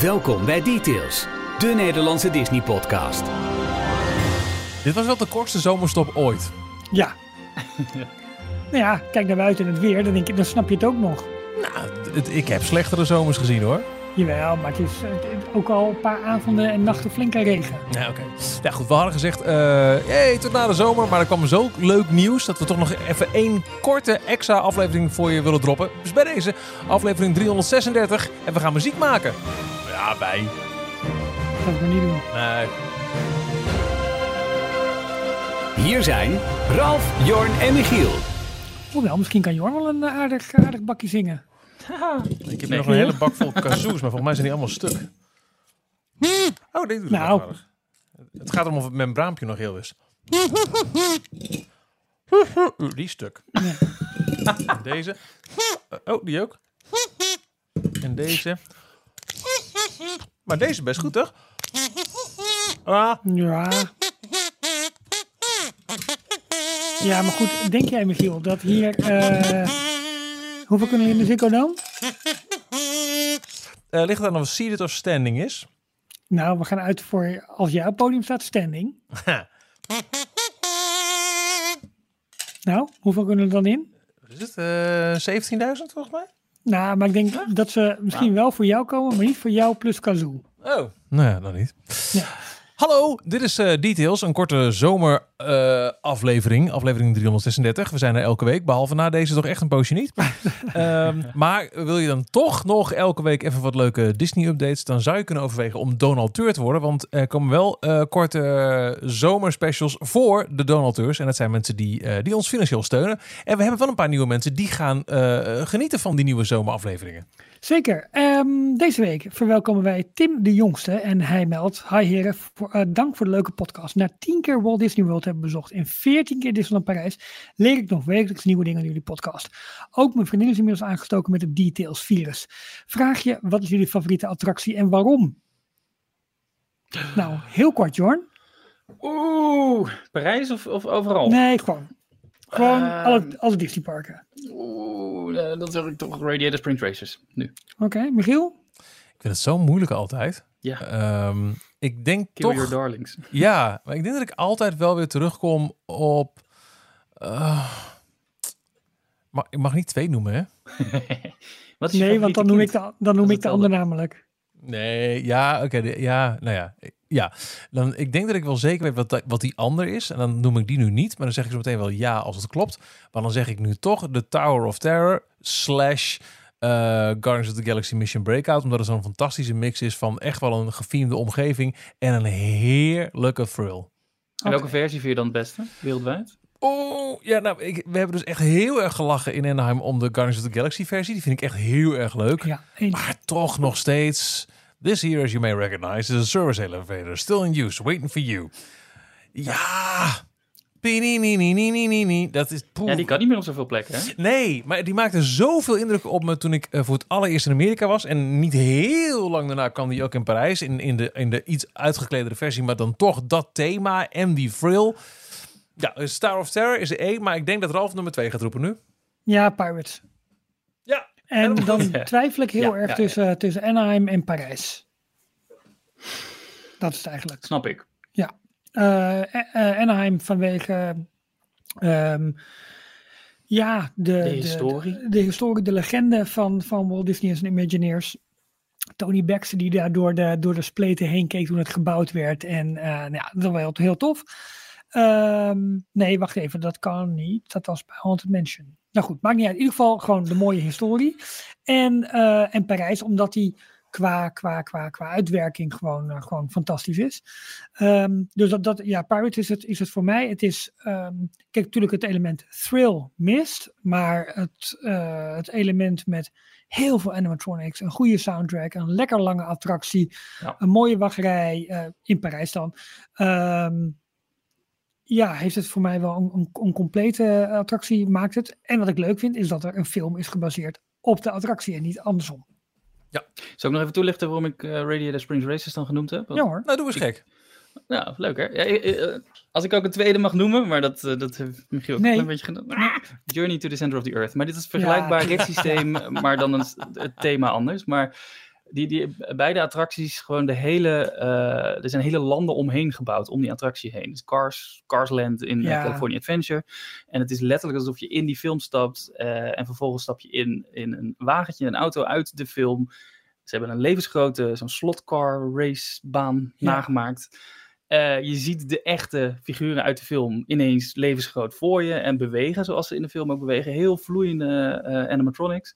Welkom bij Details, de Nederlandse Disney-podcast. Dit was wel de kortste zomerstop ooit. Ja. nou ja, kijk naar buiten in het weer, dan, denk ik, dan snap je het ook nog. Nou, het- ik heb slechtere zomers gezien hoor. Jawel, maar het is het- ook al een paar avonden en nachten flinke regen. Ja, oké. Ja, goed. We hadden gezegd, eh hey, tot na de zomer. Maar er kwam zo leuk nieuws dat we toch nog even één korte extra aflevering voor je willen droppen. Dus bij deze aflevering 336. En we gaan muziek maken. Ja, bij. Dat ga ik maar niet doen. Nee. Hier zijn Ralf, Jorn en Michiel. Hoewel, misschien kan Jorn wel een eh, aardig, aardig bakje zingen. Ik heb Nee. nog een hele bak vol kazoes, maar volgens mij zijn die allemaal stuk. Oh, dit doet Nou. Het gaat erom of het membraampje nog heel is. Die is stuk. En deze. Oh, die ook. En deze. Maar deze is best goed, toch? Ah, Ja. Ja, maar goed, denk jij Michiel dat hier... eh, hoeveel kunnen we in de Ziggo Dome? eh, ligt het aan of seated of standing is? Nou, we gaan uit voor als jij op het podium staat, standing. Nou, hoeveel kunnen er dan in? Is het? Eh 17.000 volgens mij? Nou, maar ik denk dat ze misschien wel voor jou komen, maar niet voor jou plus Kazoo. Oh. Nou ja, dan niet. Ja. Hallo, dit is eh, Details, een korte zomeraflevering, aflevering, aflevering 336. We zijn er elke week, behalve na deze toch echt een poosje niet. Ehm, maar wil je dan toch nog elke week even wat leuke Disney-updates, dan zou je kunnen overwegen om donateur te worden. Want er komen wel eh, korte eh, zomerspecials voor de donateurs. En dat zijn mensen die, eh, die ons financieel steunen. En we hebben wel een paar nieuwe mensen die gaan eh, genieten van die nieuwe zomerafleveringen. Zeker. Ehm, deze week verwelkomen wij Tim de Jongste en hij meldt... Hi heren, voor, eh, dank voor de leuke podcast. Na tien keer Walt Disney World hebben bezocht en veertien keer Disneyland Parijs... leer ik nog wekelijks nieuwe dingen aan jullie podcast. Ook mijn vriendin is inmiddels aangestoken met het Details virus. Vraag je, wat is jullie favoriete attractie en waarom? Nou, heel kort Jorn. Oeh, Parijs of, of overal? Nee, gewoon. Gewoon Ehm. alle, alle. Oeh, eh, dan zeg ik toch Radiator Springs Racers. Nu. Oké, Michiel? Ik vind het zo moeilijk altijd. Ja, Ehm, ik denk Kill toch... Your Darlings. Ja, maar ik denk dat ik altijd wel weer terugkom op. eh, maar ik mag niet twee noemen, hè? Wat is je Nee, want dan noem ik de, dan noem Dat ik de ander namelijk. Nee, ja, oké. ja, nou ja. Ja, dan, ik denk dat ik wel zeker weet wat, wat die ander is. En dan noem ik die nu niet. Maar dan zeg ik zo meteen wel ja als het klopt. Maar dan zeg ik nu toch de Tower of Terror slash eh, Guardians of the Galaxy Mission Breakout. Omdat het zo'n fantastische mix is van echt wel een gefiemde omgeving. En een heerlijke thrill. En welke versie vind je dan het beste, wereldwijd? Oh, ja, nou, we hebben dus echt heel erg gelachen in Anaheim om de Guardians of the Galaxy versie. Die vind ik echt heel erg leuk. Maar toch nog steeds. This here, as you may recognize, is a service elevator still in use, waiting for you. Ja. Dat is. Ja, die kan niet meer op zoveel plekken. Hè? Nee, maar die maakte zoveel indruk op me toen ik eh, voor het allereerst in Amerika was. En niet heel lang daarna kwam die ook in Parijs. In, in, de, in de iets uitgekledere versie, maar dan toch dat thema en die frill. Ja, eh, Star of Terror is één. Maar ik denk dat Ralf nummer twee gaat roepen nu. Ja, Pirates. Ja. En dan Ja. twijfel ik heel Ja, erg ja, tussen, tussen Anaheim en Parijs. Dat is het eigenlijk. Snap ik. Eh, eh, Anaheim vanwege ehm, ja, de, De historie. De, de historie, de legende van, van Walt Disney en zijn Imagineers. Tony Baxter die daar door de, door de spleten heen keek toen het gebouwd werd. En eh, nou ja, dat was heel, heel tof. Ehm, nee, wacht even, dat kan niet. Dat was bij Haunted Mansion. Nou goed, maakt niet uit. In ieder geval gewoon de mooie historie. En, eh, en Parijs, omdat die qua, qua, qua, qua uitwerking gewoon, eh, gewoon fantastisch is. Ehm, dus dat, dat, ja, Pirates is het, is het voor mij. Het is, ehm, kijk, natuurlijk het element thrill mist, maar het, eh, het element met heel veel animatronics, een goede soundtrack, een lekker lange attractie, Ja. een mooie wachtrij in Parijs dan. Ehm, ja, heeft het voor mij wel een, een, een complete attractie, maakt het. En wat ik leuk vind, is dat er een film is gebaseerd op de attractie en niet andersom. Zal ik nog even toelichten waarom ik eh, Radiator Springs Racers dan genoemd heb? Want- Ja hoor. Nou, doe eens gek. Nou, leuk hè? Ja, eh, eh, als ik ook een tweede mag noemen, maar dat, eh, dat heeft Michiel ook Nee. een klein beetje gedaan. Journey to the Center of the Earth. Maar dit is een vergelijkbaar ritssysteem, maar dan een, het thema anders. Maar die, die, beide attracties, gewoon de hele, eh, er zijn hele landen omheen gebouwd, om die attractie heen. Dus Cars, Carsland in eh, Ja. California Adventure. En het is letterlijk alsof je in die film stapt eh, en vervolgens stap je in, in een wagentje, een auto uit de film. Ze hebben een levensgrote, zo'n slotcar racebaan Ja. nagemaakt. Je ziet de echte figuren uit de film ineens levensgroot voor je en bewegen, zoals ze in de film ook bewegen. Heel vloeiende animatronics.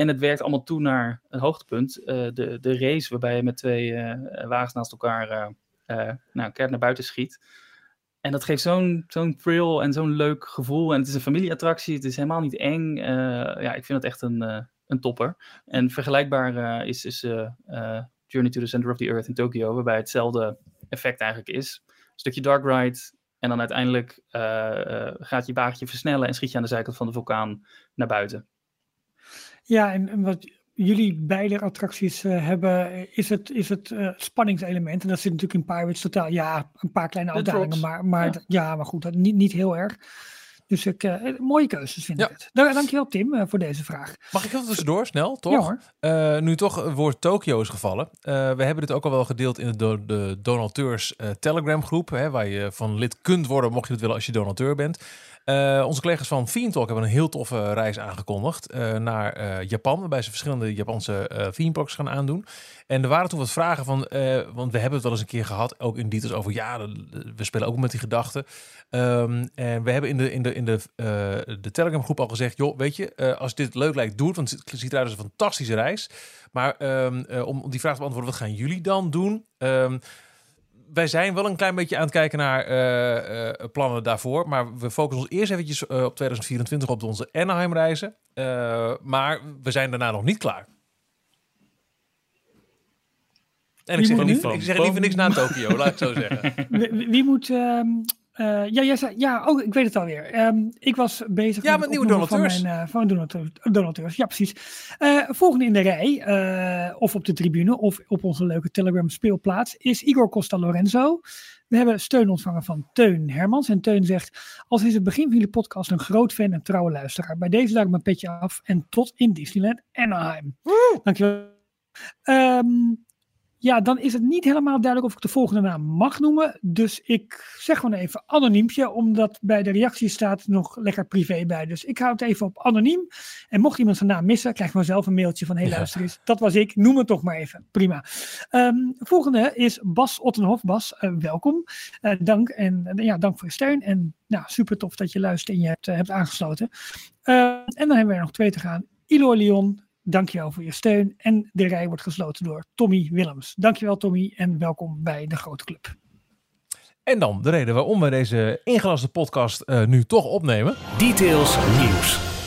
En het werkt allemaal toe naar een hoogtepunt. eh, de, de race waarbij je met twee eh, wagens naast elkaar eh nou, keihard naar buiten schiet. En dat geeft zo'n zo'n thrill en zo'n leuk gevoel. En het is een familieattractie. Het is helemaal niet eng. Ja, ik vind het echt een, een topper. En vergelijkbaar is, is Journey to the Center of the Earth in Tokyo. Waarbij hetzelfde effect eigenlijk is. Een stukje dark ride. En dan uiteindelijk gaat je wagentje versnellen en schiet je aan de zijkant van de vulkaan naar buiten. Ja, en, en wat jullie beide attracties eh, hebben, is het, is het eh, spanningselement. En dat zit natuurlijk in Pirates totaal. Ja, een paar kleine uitdagingen, maar, maar ja. maar goed, dat, niet, niet heel erg. Dus ik, eh, mooie keuzes vind Ja. ik het. Dank- Dankjewel Tim voor deze vraag. Mag ik heel tussendoor, snel, toch? Ja nu toch het woord Tokio is gevallen. We hebben dit ook al wel gedeeld in de, do- de donateurs Telegram groep. Hè, waar je van lid kunt worden, mocht je het willen als je donateur bent. Eh, onze collega's van Theme Talk hebben een heel toffe reis aangekondigd eh, naar eh, Japan. Waarbij ze verschillende Japanse parks gaan aandoen. En er waren toen wat vragen van, want we hebben het wel eens een keer gehad, ook in details over, ja, we spelen ook met die gedachten. Ehm, en we hebben in de, in de, in de, de Telegram groep al gezegd, joh, weet je, als dit leuk lijkt, doe het, want het ziet eruit als een fantastische reis. Maar ehm, eh, om die vraag te beantwoorden, wat gaan jullie dan doen? Ehm, wij zijn wel een klein beetje aan het kijken naar eh, eh, plannen daarvoor. Maar we focussen ons eerst eventjes eh, op 2024 op onze Anaheim reizen. Eh, maar we zijn daarna nog niet klaar. En ik zeg, nu? ik zeg liever niks na Tokio, laat ik zo zeggen. Wie, moet... ehm, eh, ja, jij zei, ja, oh, ik weet het alweer. Ehm, ik was bezig Ja, met, met nieuwe donateurs. Van, mijn, eh, van donateurs, donateurs. Ja, precies. Eh, volgende in de rij, eh, of op de tribune, of op onze leuke Telegram speelplaats, is Igor Costa Lorenzo. We hebben steun ontvangen van Teun Hermans. En Teun zegt, als is het begin van jullie podcast een groot fan en trouwe luisteraar. Bij deze ik mijn petje af en tot in Disneyland Anaheim. Dankjewel. Ehm, ja, dan is het niet helemaal duidelijk of ik de volgende naam mag noemen. Dus ik zeg gewoon even anoniempje, omdat bij de reactie staat nog lekker privé bij. Dus ik hou het even op anoniem. En mocht iemand zijn naam missen, krijg ik vanzelf een mailtje van: hey, Ja. luister eens, dat was ik. Noem het toch maar even. Prima. Ehm, volgende is Bas Ottenhof. Bas, eh, welkom. Eh, dank en eh, ja, dank voor je steun. En nou, super tof dat je luistert en je hebt, hebt aangesloten. Eh, en dan hebben we er nog twee te gaan. Ilo Leon, dankjewel voor je steun. En de rij wordt gesloten door Tommy Willems. Dankjewel Tommy en welkom bij de grote club. En dan de reden waarom we deze ingelaste podcast eh, nu toch opnemen. Details nieuws.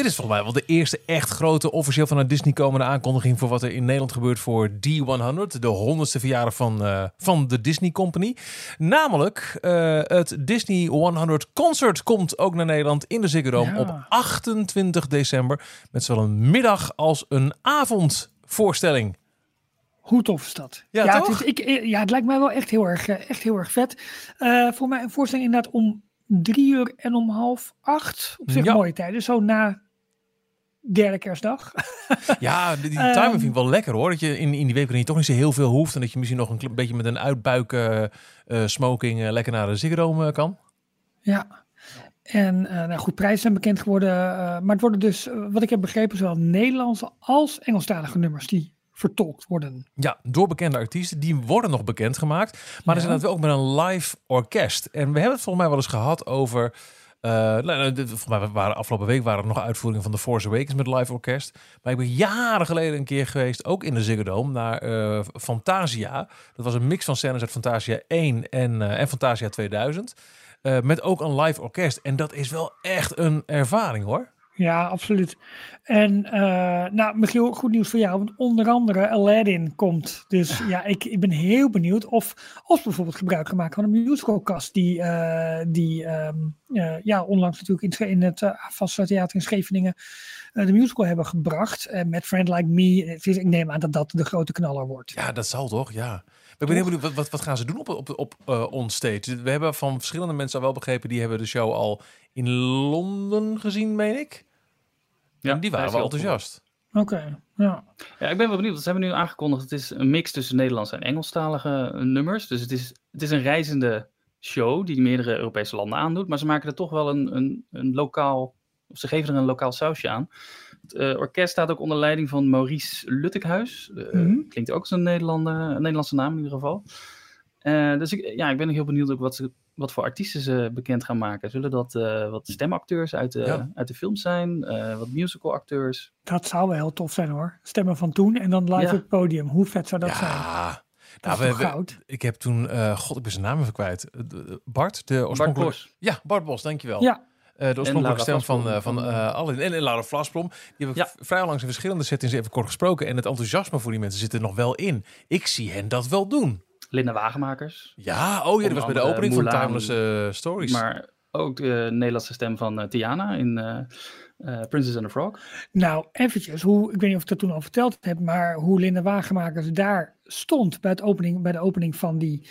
Dit is volgens mij wel de eerste echt grote officieel vanuit Disney komende aankondiging voor wat er in Nederland gebeurt voor D100, de honderdste verjaardag van, eh, van de Disney Company. Namelijk eh, het Disney 100 Concert komt ook naar Nederland in de Ziggo Dome Ja. op 28 december met zowel een middag als een avondvoorstelling. Hoe tof is dat? Ja, ja, toch? Het, ik, eh, ja, het lijkt mij wel echt heel erg, echt heel erg vet. Voor mij een voorstelling inderdaad om drie uur en om half acht. Op zich Ja. mooie tijden. Zo na derde kerstdag. Ja, die, die Ehm. timing vind ik wel lekker hoor. Dat je in, in die week toch niet zo heel veel hoeft en dat je misschien nog een beetje met een uitbuik eh, smoking eh, lekker naar de Ziggo eh, kan. Ja. En nou goed, prijzen zijn bekend geworden. maar het worden dus, wat ik heb begrepen, zowel Nederlandse als Engelstalige nummers die vertolkt worden. Ja, door bekende artiesten. Die worden nog bekendgemaakt. Maar Ja. er zijn wel ook met een live orkest. En we hebben het volgens mij wel eens gehad over... eh, nou, nou, volgens mij waren afgelopen week waren er nog uitvoeringen van The Force Awakens met live orkest. Maar ik ben jaren geleden een keer geweest, ook in de Ziggo Dome, naar eh, Fantasia. Dat was een mix van scènes uit Fantasia 1 en, eh, en Fantasia 2000. Eh, met ook een live orkest. En dat is wel echt een ervaring hoor. Ja, absoluut. En eh, nou, Michiel, goed nieuws voor jou. Want onder andere Aladdin komt. Dus ja, ik, ik ben heel benieuwd of, of bijvoorbeeld gebruik gemaakt van een musicalcast die, eh, die ehm, eh, ja, onlangs natuurlijk in, in het uh, Vast Theater in Scheveningen de musical hebben gebracht. met Friend Like Me. Ik neem aan dat dat de grote knaller wordt. Ja, dat zal toch? Ja. Ik ben heel benieuwd, wat, wat, gaan ze doen op, op, op onstage? We hebben van verschillende mensen al wel begrepen, die hebben de show al in Londen gezien, meen ik. Ja, en die waren wel enthousiast. Oké, ja. Ja, ik ben wel benieuwd. Ze hebben nu aangekondigd. Het is een mix tussen Nederlandse en Engelstalige eh, nummers. Dus het is, het is een reizende show die meerdere Europese landen aandoet. Maar ze maken er toch wel een, een, een lokaal. Of ze geven er een lokaal sausje aan. Het eh, orkest staat ook onder leiding van Maurice Luttekhuis. Eh, Mhm. Klinkt ook als een, Nederlander, een Nederlandse naam in ieder geval. Eh, dus ik, ja, ik ben heel benieuwd ook wat, ze, wat voor artiesten ze bekend gaan maken. Zullen dat eh, wat stemacteurs uit de, Ja. uit de film zijn? Eh, wat musicalacteurs? Dat zou wel heel tof zijn hoor. Stemmen van toen en dan live Ja. op het podium. Hoe vet zou dat zijn? ja. Dat Nou, is we, toch we- goud? ik heb toen, eh, god, ik ben zijn naam even kwijt. De- Bart, de Bart oorspronkelijke... Bos. Ja, Bart Bos, dankjewel. Ja. Eh, de oorspronkelijke stem van, eh, van eh Aladdin. En, en Laura Vlasblom. Die heb ik Ja. vrij langs in verschillende settings even kort gesproken. En het enthousiasme voor die mensen zit er nog wel in. Ik zie hen dat wel doen. Linda Wagenmakers. Ja, oh ja, dat was bij de opening van. Timeless eh, Stories. Maar ook de Nederlandse stem van eh, Tiana in eh, eh, Princess and the Frog. Nou, eventjes, hoe, ik weet niet of ik dat toen al verteld heb, maar hoe Linda Wagenmakers daar stond bij, het opening, bij de opening van die.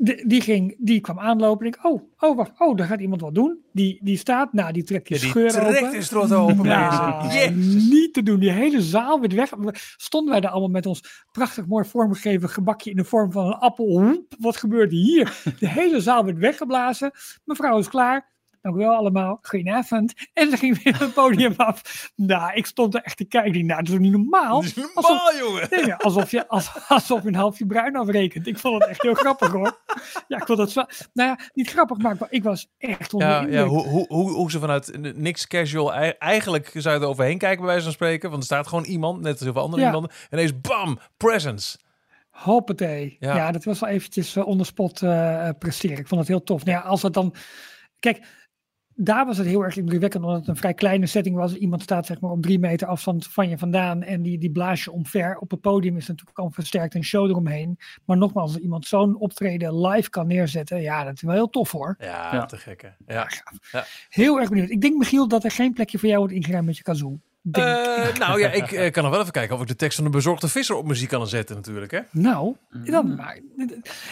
De- die, ging, die kwam aanlopen en ik, oh, oh, wacht, oh, daar gaat iemand wat doen. Die, die staat, nou, die trekt die, Ja, die scheur trekt open. die strot open, Nou, niet te doen. Die hele zaal werd weg. Stonden wij daar allemaal met ons prachtig mooi vormgegeven gebakje in de vorm van een appel. Wat gebeurt hier? De hele zaal werd weggeblazen. Mevrouw is klaar. Dank u wel allemaal. Goedenavond. En ze ging weer het podium af. Nou, ik stond er echt te kijken. Nou, dat is toch niet normaal? Dat is normaal, jongen. Nee, alsof, je, als, alsof je een halfje bruin afrekent. Ik vond het echt heel grappig hoor. Ja, ik vond het zo. Nou ja, niet grappig, maar ik wa- ik was echt onder Ja, ja hoe, hoe, hoe, hoe ze vanuit niks casual... ei- Eigenlijk zou je er overheen kijken, bij wijze van spreken. Want er staat gewoon iemand, net als heel veel andere Ja. iemanden. En ineens, bam, presence. Hoppatee. Ja. Ja. dat was wel eventjes uh, on the spot eh, presteren. Ik vond het heel tof. Nou ja, als het dan... Kijk, daar was het heel erg indrukwekkend, omdat het een vrij kleine setting was. Iemand staat zeg maar op drie meter afstand van je vandaan en die, die blaas je omver. Op het podium is natuurlijk al versterkt een show eromheen. Maar nogmaals, als iemand zo'n optreden live kan neerzetten, ja, dat is wel heel tof hoor. Ja, Ja. te gekke. Ja. Heel erg benieuwd. Ik denk, Michiel, dat er geen plekje voor jou wordt ingeruimd met je kazoo. Eh, nou ja, ik eh, kan nog wel even kijken of ik de tekst van de bezorgde visser op muziek kan zetten natuurlijk. Hè? Nou, dan maar.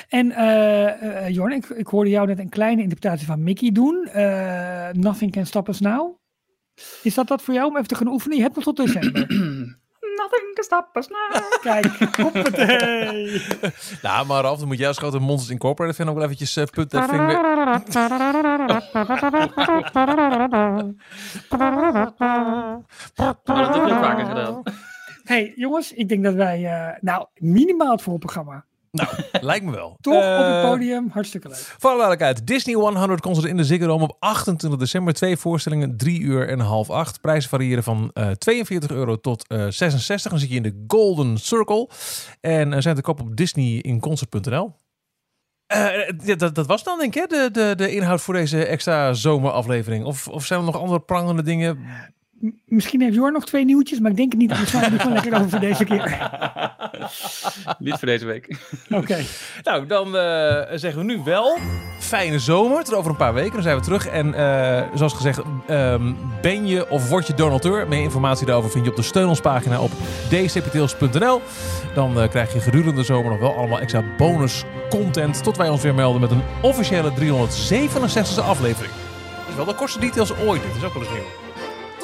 En eh eh, Jorn, ik, ik hoorde jou net een kleine interpretatie van Mickey doen. Eh, Nothing Can Stop Us Now. Is dat dat voor jou om even te gaan oefenen? Je hebt nog tot december. Nothing can stop us now. Kijk, hoppatee. Nou, maar af, dan moet jij als grote Monsters Incorporated fan ook wel eventjes uh, put that thing weer... Maar dat heb ik vaker gedaan. hey, jongens, ik denk dat wij, eh, nou, minimaal het voorprogramma. Nou, lijkt me wel. Toch op Eh, het podium, hartstikke leuk. Voor alle duidelijkheid, Disney 100 concert in de Ziggo Dome op 28 december. Twee voorstellingen, drie uur en half acht. Prijzen variëren van eh 42 euro tot eh 66. Dan zit je in de Golden Circle. En eh, zijn te koop op disneyinconcert.nl. Eh, ja, dat, dat was dan denk ik hè, de, de, de inhoud voor deze extra zomeraflevering. Of, of zijn er nog andere prangende dingen? Misschien heeft Jorn nog twee nieuwtjes, maar ik denk het niet. We zijn er gewoon lekker over voor deze keer. Niet voor deze week. Oké. Nou, dan eh, zeggen we nu wel fijne zomer. Tot over een paar weken, dan zijn we terug. En eh, zoals gezegd, ehm, ben je of word je donateur? Meer informatie daarover vind je op de steun ons pagina op dcptails.nl. Dan eh, krijg je gedurende de zomer nog wel allemaal extra bonus content. Tot wij ons weer melden met een officiële 367e aflevering. Dat is wel de kortste details ooit. Dit is ook wel eens nieuw.